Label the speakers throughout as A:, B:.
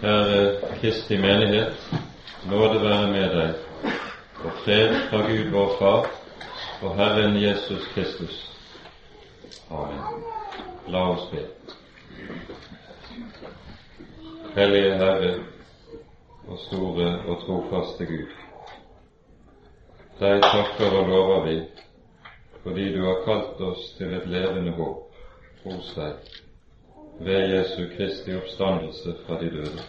A: Kjære Kristi menighet, nåde være med deg, og fred fra Gud vår Far og Herren Jesus Kristus. Amen. La oss be. Hellige Herre og store og trofaste Gud. Deg takker og lover vi fordi du har kalt oss til et levende håp hos deg ved Jesu Kristi oppstandelse fra de døde.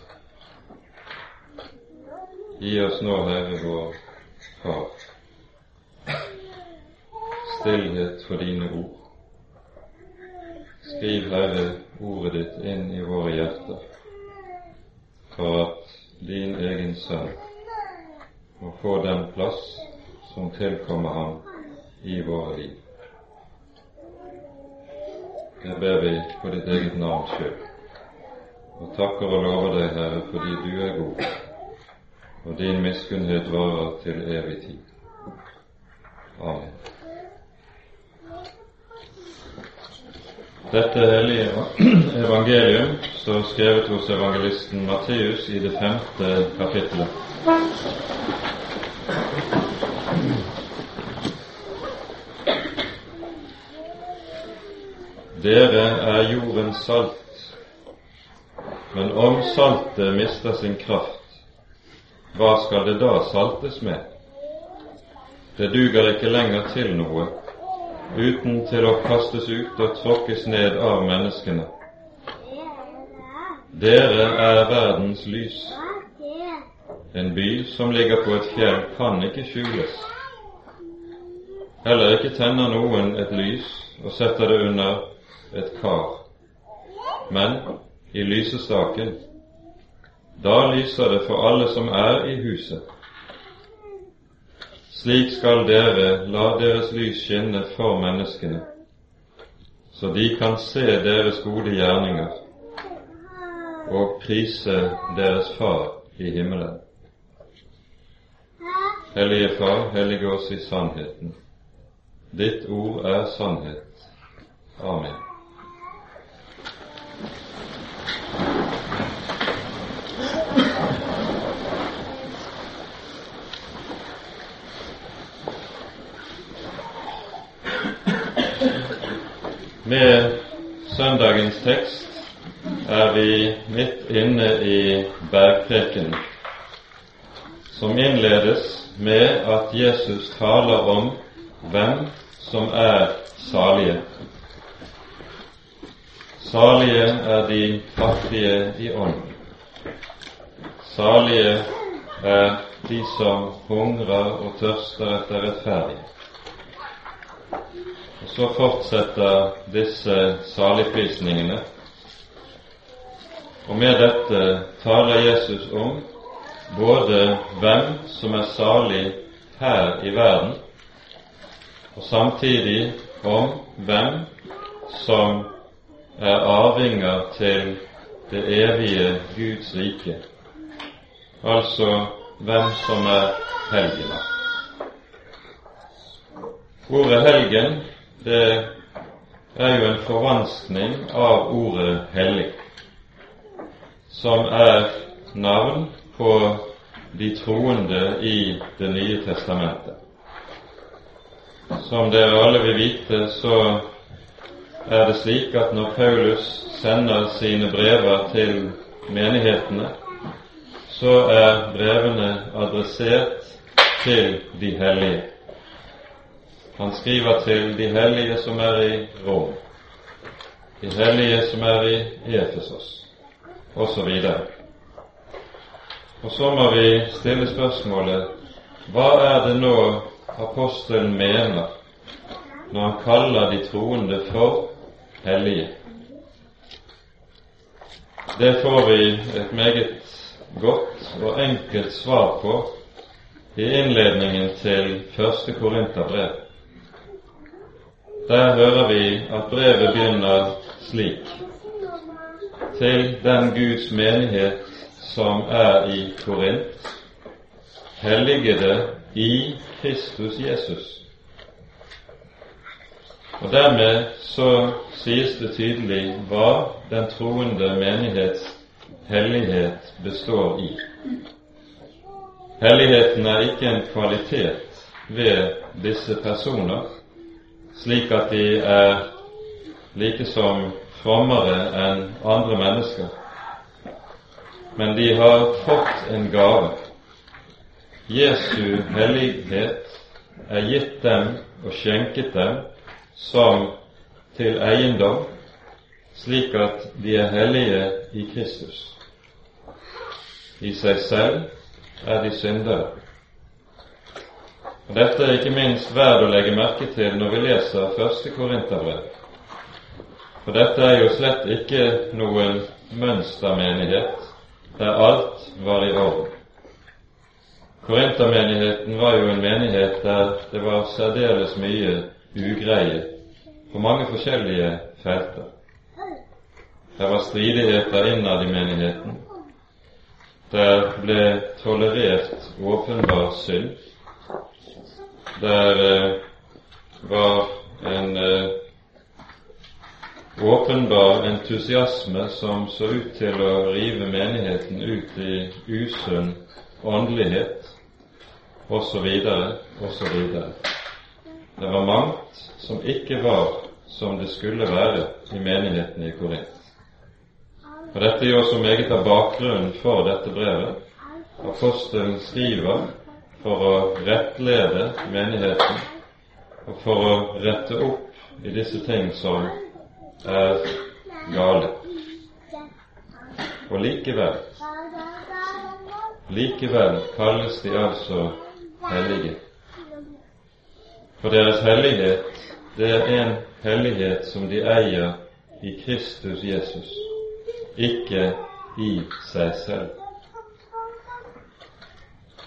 A: Gi oss nå, Herre vår Far, stillhet for dine ord. Skriv, Herre, ordet ditt inn i våre hjerter, for at din egen Sønn må få den plass som tilkommer ham i våre liv. Det ber vi på ditt eget navn sjøl, og takker og lover deg, Herre, fordi du er god, og din miskunnhet varer til evig tid. Amen. Dette hellige evangelium står skrevet hos evangelisten Matteus i det femte kapittelet. Dere er jordens salt, men om saltet mister sin kraft, hva skal det da saltes med? Det duger ikke lenger til noe, uten til å kastes ut og tråkkes ned av menneskene. Dere er verdens lys. En by som ligger på et fjell, kan ikke skjules. Heller ikke tenner noen et lys og setter det under et kar, men i lysestaken. Da lyser det for alle som er i huset. Slik skal dere la deres lys skinne for menneskene, så de kan se deres gode gjerninger og prise deres Far i himmelen. Hellige Far, hellige oss i sannheten. Ditt ord er sannhet. Amen. Med søndagens tekst er vi midt inne i bergprekenen, som innledes med at Jesus taler om hvem som er salige. Salige er de fattige i ånd. Salige er de som hungrer og tørster etter rettferdighet. Og Så fortsetter disse saligprisningene, og med dette taler Jesus om både hvem som er salig her i verden, og samtidig om hvem som er arvinger til det evige Guds rike, altså hvem som er helgener. Ordet helgen det er jo en forvanskning av ordet hellig, som er navn på de troende i Det nye testamentet. Som dere alle vil vite, så er det slik at når Paulus sender sine brever til menighetene, så er brevene adressert til de hellige. Han skriver til de hellige som er i Rom, de hellige som er i Efesos, osv. Og så må vi stille spørsmålet hva er det nå apostelen mener når han kaller de troende for hellige? Det får vi et meget godt og enkelt svar på i innledningen til første Korinterbrev. Der hører vi at brevet begynner slik til den Guds menighet som er i Korint, helligede i Kristus Jesus. Og Dermed så sies det tydelig hva den troende menighets hellighet består i. Helligheten er ikke en kvalitet ved disse personer, slik at de er like som frommere enn andre mennesker. Men de har fått en gave. Jesu hellighet er gitt dem og skjenket dem som til eiendom, slik at de er hellige i Kristus. I seg selv er de syndere. Og Dette er ikke minst verd å legge merke til når vi leser første Korinterbrev. For dette er jo slett ikke noen mønstermenighet der alt var i orden. Korintermenigheten var jo en menighet der det var særdeles mye ugreie på mange forskjellige felter. Det var stridigheter innad i menigheten, der ble tolerert åpenbar synd. Der eh, var en eh, åpenbar entusiasme som så ut til å rive menigheten ut i usunn åndelighet, osv., osv. Det var mangt som ikke var som det skulle være i menigheten i Korint. Og Dette gjør så meget av bakgrunnen for dette brevet. Apostelen skriver for å rettlede menigheten og for å rette opp i disse ting som er gale. Og likevel likevel kalles de altså hellige. For deres hellighet, det er en hellighet som de eier i Kristus Jesus ikke i seg selv.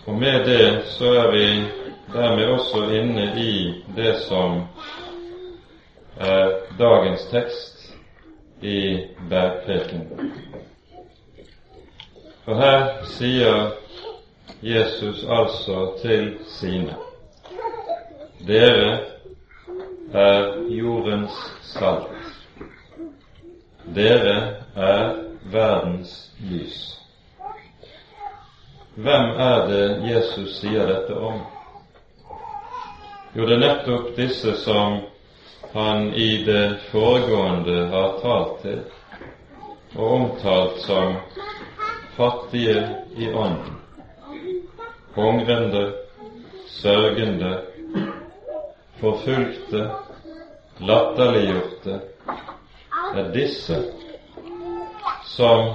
A: Og med det så er vi dermed også inne i det som er dagens tekst i Bergpreken. For her sier Jesus altså til sine Dere er jordens salt. Dere er verdens lys. Hvem er det Jesus sier dette om? Jo, det er nettopp disse som han i det foregående har talt til og omtalt som fattige i ånden, hungrende, sørgende, forfulgte, latterliggjorte, er disse som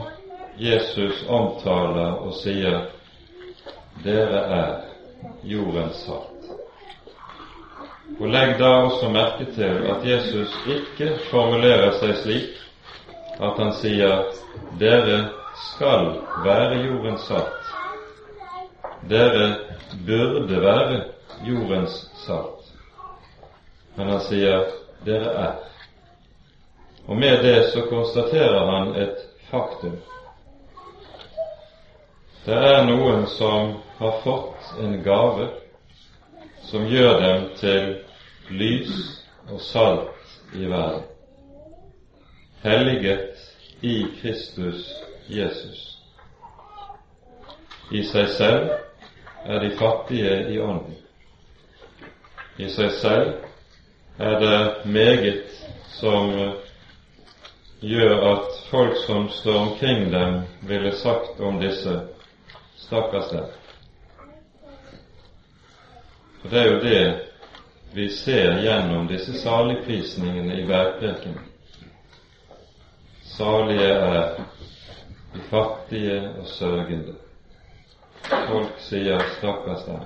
A: Jesus omtaler og sier dere er jordens salt. Og Legg da også merke til at Jesus ikke formulerer seg slik at han sier dere skal være jordens salt. Dere burde være jordens salt. Men han sier dere er. Og med det så konstaterer han et faktum. Det er noen som har fått en gave som gjør dem til lys og salt i verden, helliget i Kristus Jesus. I seg selv er de fattige i ånden. I seg selv er det meget som gjør at folk som står omkring dem, ville sagt om disse stakkars dem. Og det er jo det vi ser gjennom disse saligprisningene i bergpreken. Salige er de fattige og sørgende. Folk sier 'stakkars dem'.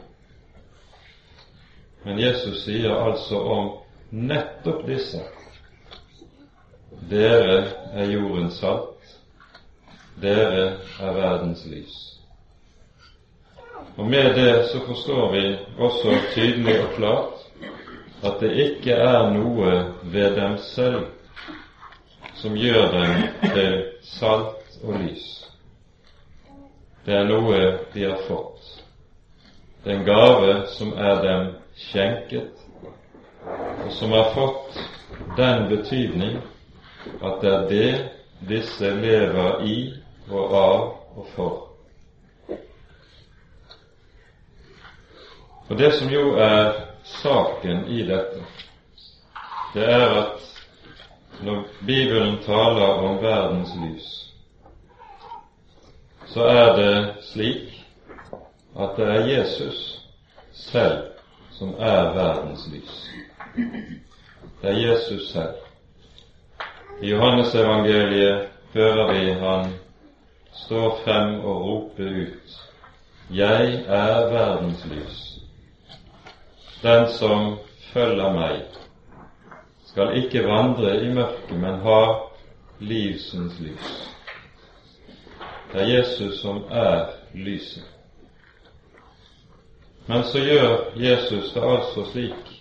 A: Men Jesus sier altså om nettopp disse dere er jordens salt, dere er verdens lys. Og Med det så forstår vi også tydelig og klart at det ikke er noe ved dem selv som gjør dem til salt og lys. Det er noe de har fått. Det er en gave som er dem skjenket, og som har fått den betydning at det er det disse lever i og av og for. Og det som jo er saken i dette, det er at når Bibelen taler om verdens lys, så er det slik at det er Jesus selv som er verdens lys. Det er Jesus selv. I Johannesevangeliet hører vi han står frem og rope ut Jeg er verdens lys. Den som følger meg, skal ikke vandre i mørket, men ha livsens lys. Det er Jesus som er lyset. Men så gjør Jesus det altså slik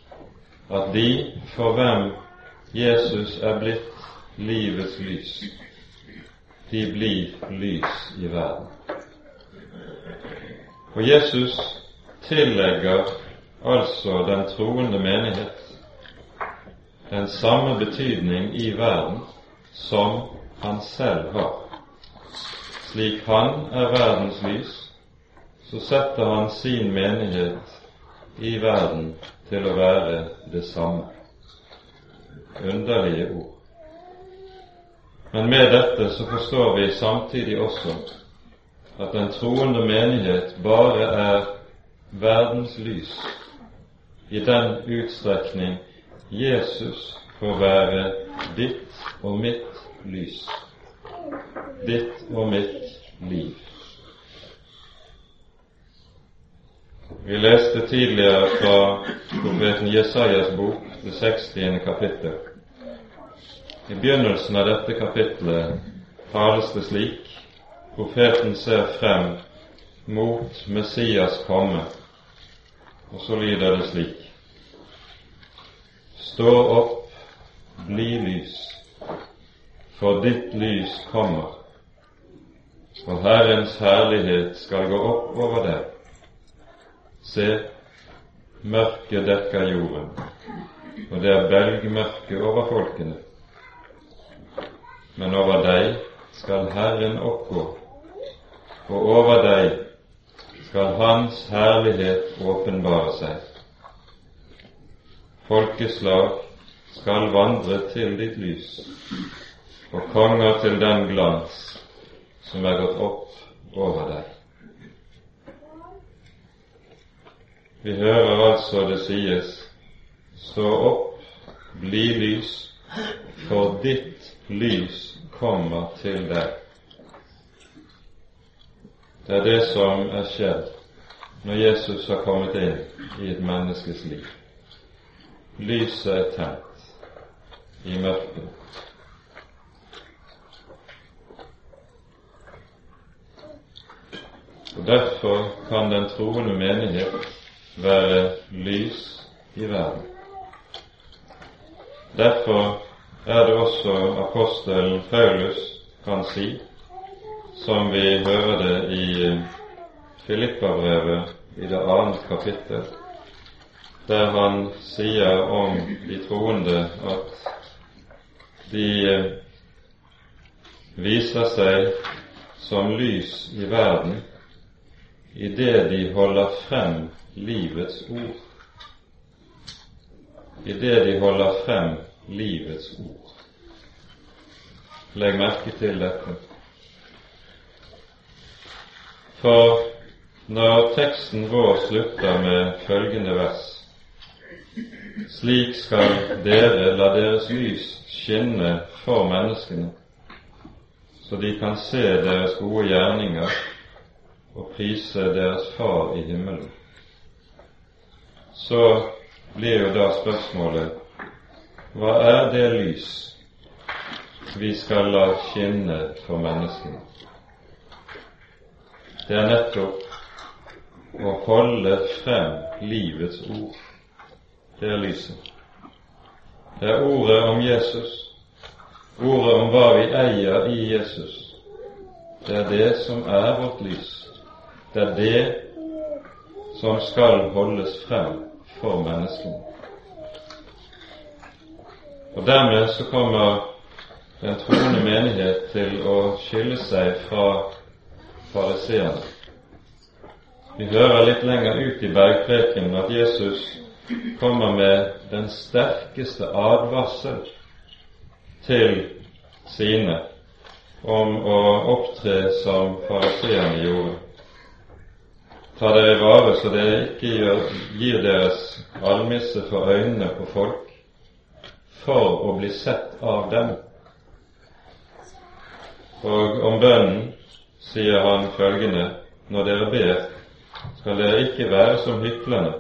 A: at de for hvem Jesus er blitt livets lys, de blir lys i verden. Og Jesus tillegger altså den troende menighet den samme betydning i verden som han selv har. Slik han er verdens lys, så setter han sin menighet i verden til å være det samme. Underlige ord. Men med dette så forstår vi samtidig også at den troende menighet bare er verdens lys i den utstrekning Jesus får være ditt og mitt lys, ditt og mitt liv. Vi leste tidligere fra profeten Jesajas bok, det 60. kapittel. I begynnelsen av dette kapitlet tales det slik profeten ser frem mot Messias komme, og så lyder det slik Stå opp, bli lys, for ditt lys kommer, og Herrens herlighet skal gå opp over deg. Se, mørket dekker jorden, og det er belgmørke over folkene men over deg skal Herren oppgå, og over deg skal Hans herlighet åpenbare seg. Folkeslag skal vandre til ditt lys, og konger til den glans som er gått opp over deg. Vi hører altså det sies stå opp, bli lys, for ditt lys kommer til deg. Det er det som er skjedd når Jesus har kommet inn i et menneskes liv. Lyset er tent i mørket. Og Derfor kan den troende menighet være lys i verden. Derfor er det også apostelen Paulus kan si, som vi hører det i Filippabrevet i det annet kapittel, der han sier om de troende at de eh, viser seg som lys i verden i det de holder frem livets ord, i det de holder frem livets ord. Legg merke til dette. For når teksten vår slutter med følgende vers Slik skal dere la deres lys skinne for menneskene, så de kan se deres gode gjerninger og prise deres Far i himmelen. Så blir jo da spørsmålet hva er det lys vi skal la skinne for menneskene? Det er nettopp å holde frem livets ord. Det er lyset. Det er ordet om Jesus, ordet om hva vi eier i Jesus. Det er det som er vårt lys. Det er det som skal holdes frem for menneskene. Og dermed så kommer den troende menighet til å skille seg fra fariseerne. Vi hører litt lenger ut i bergprekenen at Jesus kommer med den sterkeste advarsel til sine om å opptre som fariseerne gjorde. Ta dere vare så dere ikke gjør, gir deres almisse for øynene på folk for å bli sett av dem. Og om bønnen sier han følgende når dere ber, skal dere ikke være som hyklerne.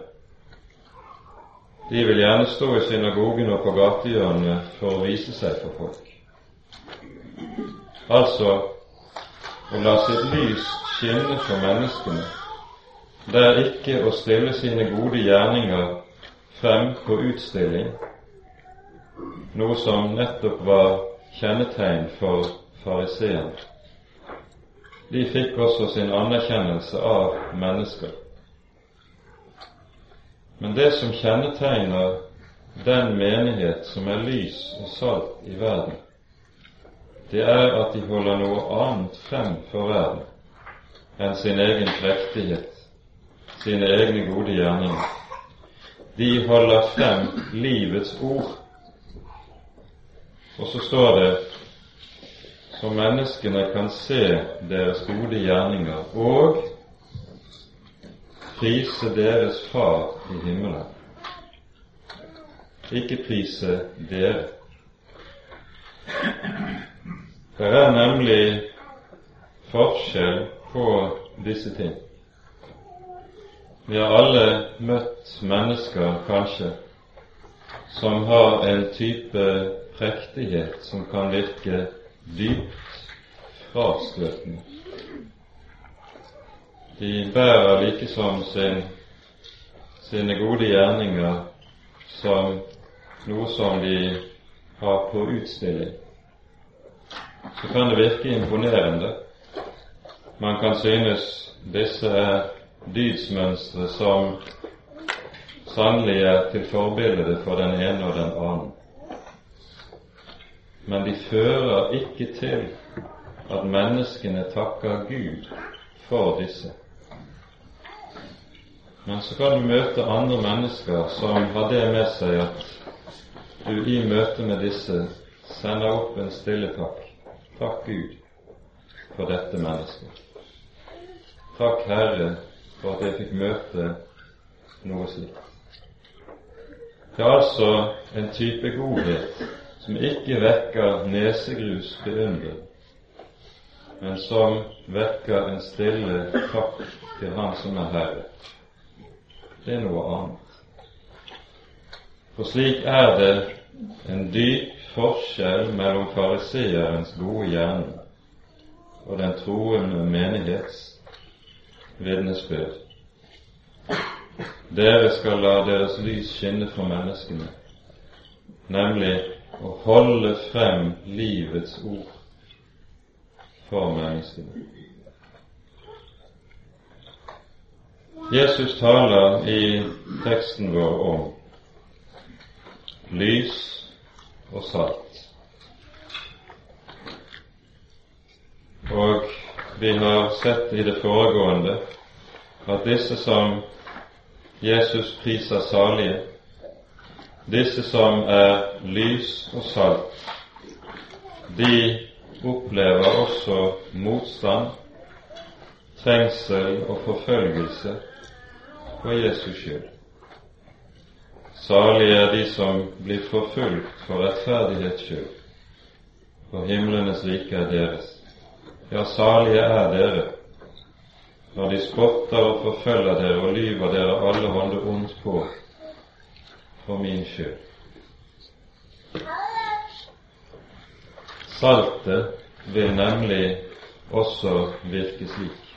A: De vil gjerne stå i synagogen og på gatehjørnene for å vise seg for folk. Altså å la sitt lys skinne for menneskene, det er ikke å stille sine gode gjerninger frem på utstilling, noe som nettopp var kjennetegn for fariseerne de fikk også sin anerkjennelse av mennesker. Men det som kjennetegner den menighet som er lys og salt i verden, det er at de holder noe annet frem for verden enn sin egen prektighet, sine egne gode gjerninger. De holder frem livets ord. Og så står det så menneskene kan se deres gode gjerninger og prise deres Far i himmelen. Ikke prise dere. Det er nemlig forskjell på disse ting. Vi har alle møtt mennesker, kanskje, som har en type prektighet som kan virke dypt frastøtende. De bærer likesom sin, sine gode gjerninger som noe som de har på utstilling. Så kan det virke imponerende. Man kan synes disse er dydsmønstre som sannelig er til forbilde for den ene og den annen men de fører ikke til at menneskene takker Gud for disse. Men så kan du møte andre mennesker som har det med seg at du i møte med disse sender opp en stille takk. Takk Gud for dette mennesket. Takk Herre for at jeg fikk møte noe slikt. Det er altså en type godhet som ikke vekker nesegrus beundring, men som vekker en stille takk til Han som er Herre. Det er noe annet. For slik er det en dyp forskjell mellom fariseerens gode hjerne og den troende menighets vitnesbyrd. Dere skal la deres lys skinne for menneskene, nemlig å holde frem livets ord for menneskene. Jesus taler i teksten vår om lys og salt. Og vi har sett i det foregående at disse som Jesus priser salige, disse som er lys og salt, de opplever også motstand, trengsel og forfølgelse for Jesus skyld. Salige er de som blir forfulgt for rettferdighets skyld, for himlenes rike er deres. Ja, salige er dere når de spotter og forfølger dere og lyver dere alle hånder ondt på for min skyld. Saltet vil nemlig også virke slik.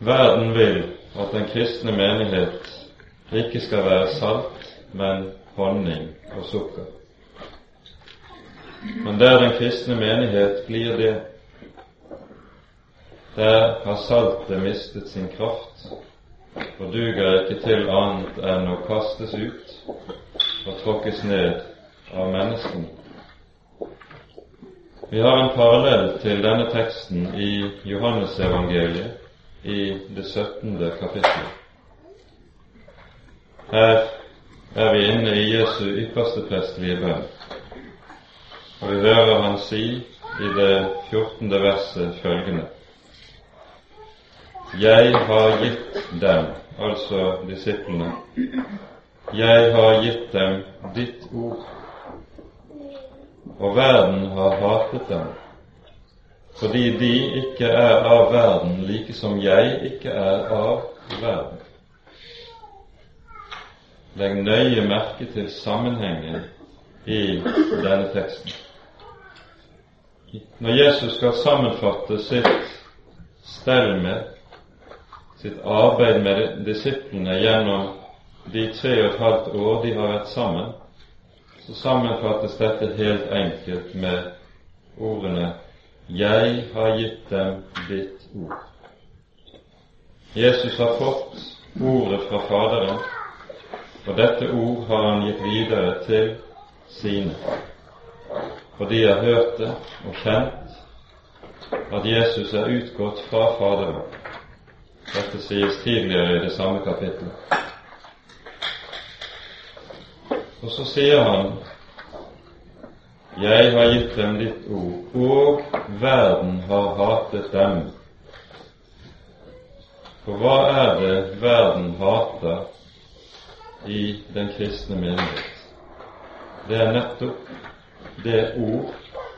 A: Verden vil at den kristne menighet ikke skal være salt, men honning og sukker. Men der den kristne menighet blir det, der har saltet mistet sin kraft og duger ikke til annet enn å kastes ut og tråkkes ned av menneskene. Vi har en parallell til denne teksten i Johannesevangeliet i det 17. kapittelet. Her er vi inne i Jesu ypperste prestelige bønn, og vi hører han si i det 14. verset følgende Jeg har gitt dem, altså disiplene, jeg har gitt dem ditt ord, og verden har hatet dem, fordi de ikke er av verden, like som jeg ikke er av verden. Legg nøye merke til sammenhengen i denne teksten. Når Jesus skal sammenfatte sitt stell med, sitt arbeid med disiplene gjennom de tre og et halvt år de har vært sammen, så sammenfattes dette helt enkelt med ordene 'Jeg har gitt dem ditt ord'. Jesus har fått ordet fra Faderen, og dette ord har han gitt videre til sine. For de har hørt det og kjent at Jesus er utgått fra Faderen. Dette sies tidligere i det samme kapittelet. Og så sier han Jeg har gitt dem ditt ord, og verden har hatet dem. For hva er det verden hater i den kristne menighet? Det er nettopp det ord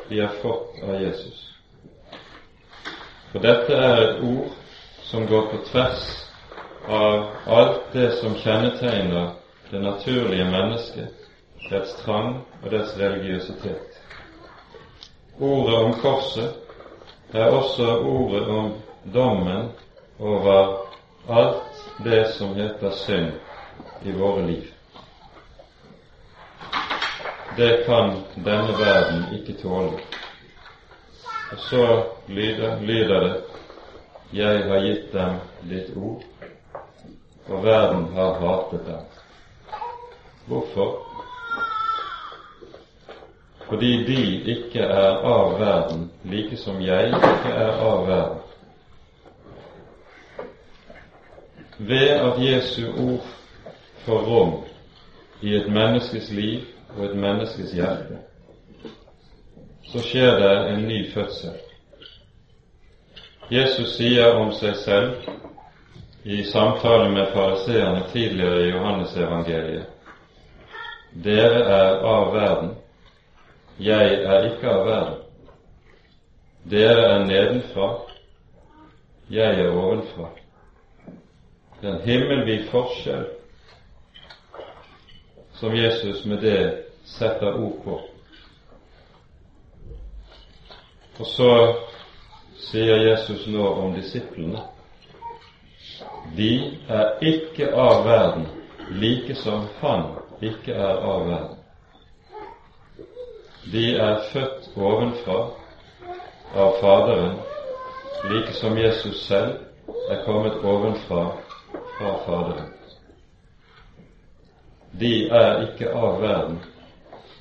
A: de har fått av Jesus. For dette er et ord som går på tvers av alt det som kjennetegner det naturlige mennesket, dets trang og dets religiøsitet. Ordet om korset er også ordet om dommen over alt det som heter synd i våre liv. Det kan denne verden ikke tåle. Og så lyder, lyder det Jeg har gitt dem ditt ord, og verden har hatet dem. Hvorfor? Fordi de ikke er av verden, like som jeg ikke er av verden. Ved at Jesu ord får rom i et menneskes liv og et menneskes hjerte, så skjer det en ny fødsel. Jesus sier om seg selv i samtale med fariseerne tidligere i Johannesevangeliet dere er av verden, jeg er ikke av verden. Dere er nedenfra, jeg er ovenfra. Det er en himmelvid forskjell som Jesus med det setter ord på. Og så sier Jesus nå om disiplene. De er ikke av verden, like som Han ikke er av verden. De er født ovenfra av Faderen, like som Jesus selv er kommet ovenfra fra Faderen. De er ikke av verden,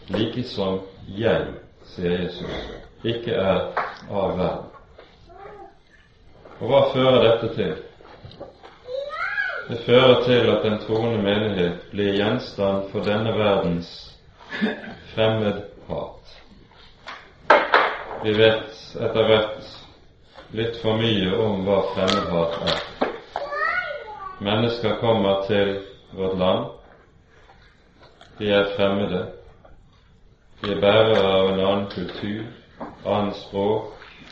A: like som jeg, sier Jesus, ikke er av verden. Og hva fører dette til? Det fører til at den troende menighet blir gjenstand for denne verdens fremmedhat. Vi vet etter hvert litt for mye om hva fremmedhat er. Mennesker kommer til vårt land. De er fremmede. De er bærere av en annen kultur, annen språk,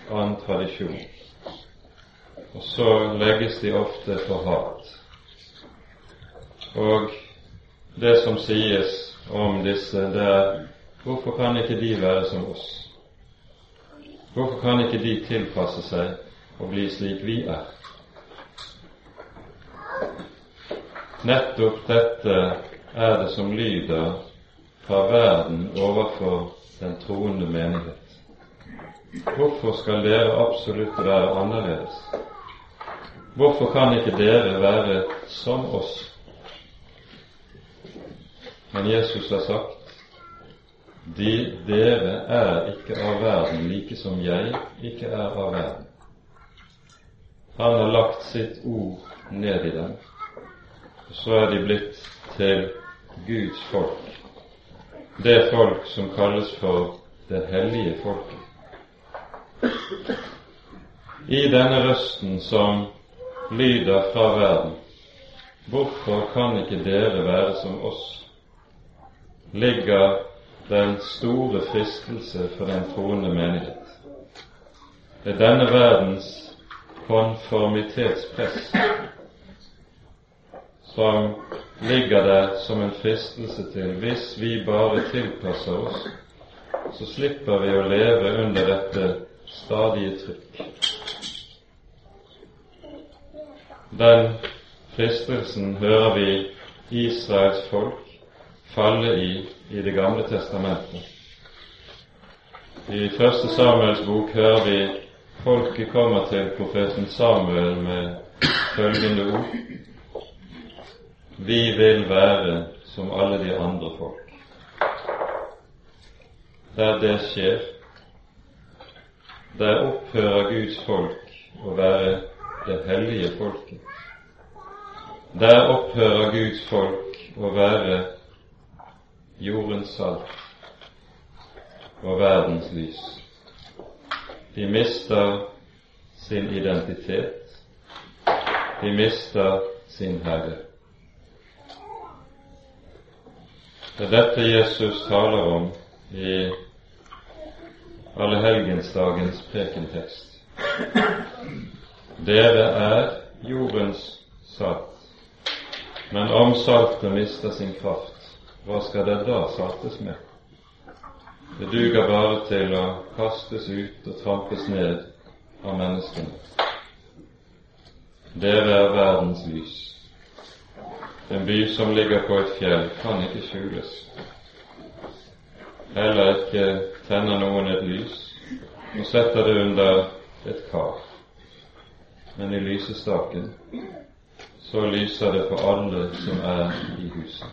A: annen tradisjon. Og så legges de ofte for hat. Og det som sies om disse, det er hvorfor kan ikke de være som oss? Hvorfor kan ikke de tilpasse seg og bli slik vi er? Nettopp dette er det som lyder fra verden overfor den troende menighet. Hvorfor skal dere absolutt være annerledes? Hvorfor kan ikke dere være som oss? Men Jesus har sagt de, dere er ikke av verden, like som jeg ikke er av verden. Han har lagt sitt ord ned i dem, og så er de blitt til Guds folk, det folk som kalles for det hellige folket. I denne røsten som lyder fra verden, hvorfor kan ikke dere være som oss, ligger den store fristelse for den troende menighet. Det er denne verdens konformitetspress som ligger der som en fristelse til hvis vi bare tilpasser oss, så slipper vi å leve under dette stadige trykk. Den fristelsen hører vi Israels folk falle i i Det gamle testamentet. I Første Samuels bok hører vi folket kommer til profeten Samuel med følgende ord Vi vil være som alle de andre folk. Der det skjer, der opphører Guds folk å være det hellige folket. Der opphører Guds folk å være jordens salt og verdens lys. De mister sin identitet. De mister sin Herre. Det er dette Jesus taler om i allehelgensdagens prekentekst. Dere er jordens salt. Men om saltet mister sin kraft, hva skal det da saltes med? Det duger bare til å kastes ut og trampes ned av menneskene. Dere er verdens lys. En by som ligger på et fjell, kan ikke skjules. Heller ikke tenner noen et lys og setter det under et kar. Men i lysestaken så lyser det for alle som er i huset.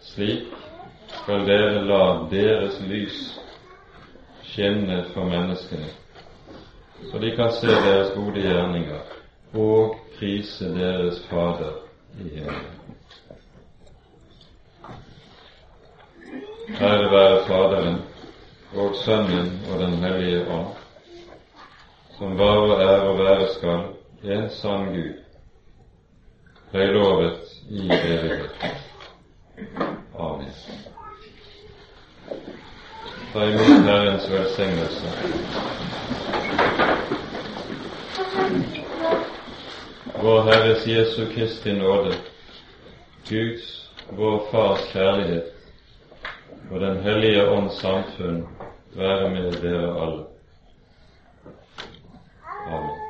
A: Slik skal dere la deres lys skinne for menneskene, så de kan se deres gode gjerninger og prise deres Fader i himmelen. Ære være Faderen og Sønnen og Den hellige ånd, som og er og være skal en sann Gud, høylovet i evighet. Amen. Ta imot Herrens velsignelse vår Herres Jesu Kristi nåde, Guds, vår Fars kjærlighet og Den hellige ånds samfunn være med dere alle. Amen.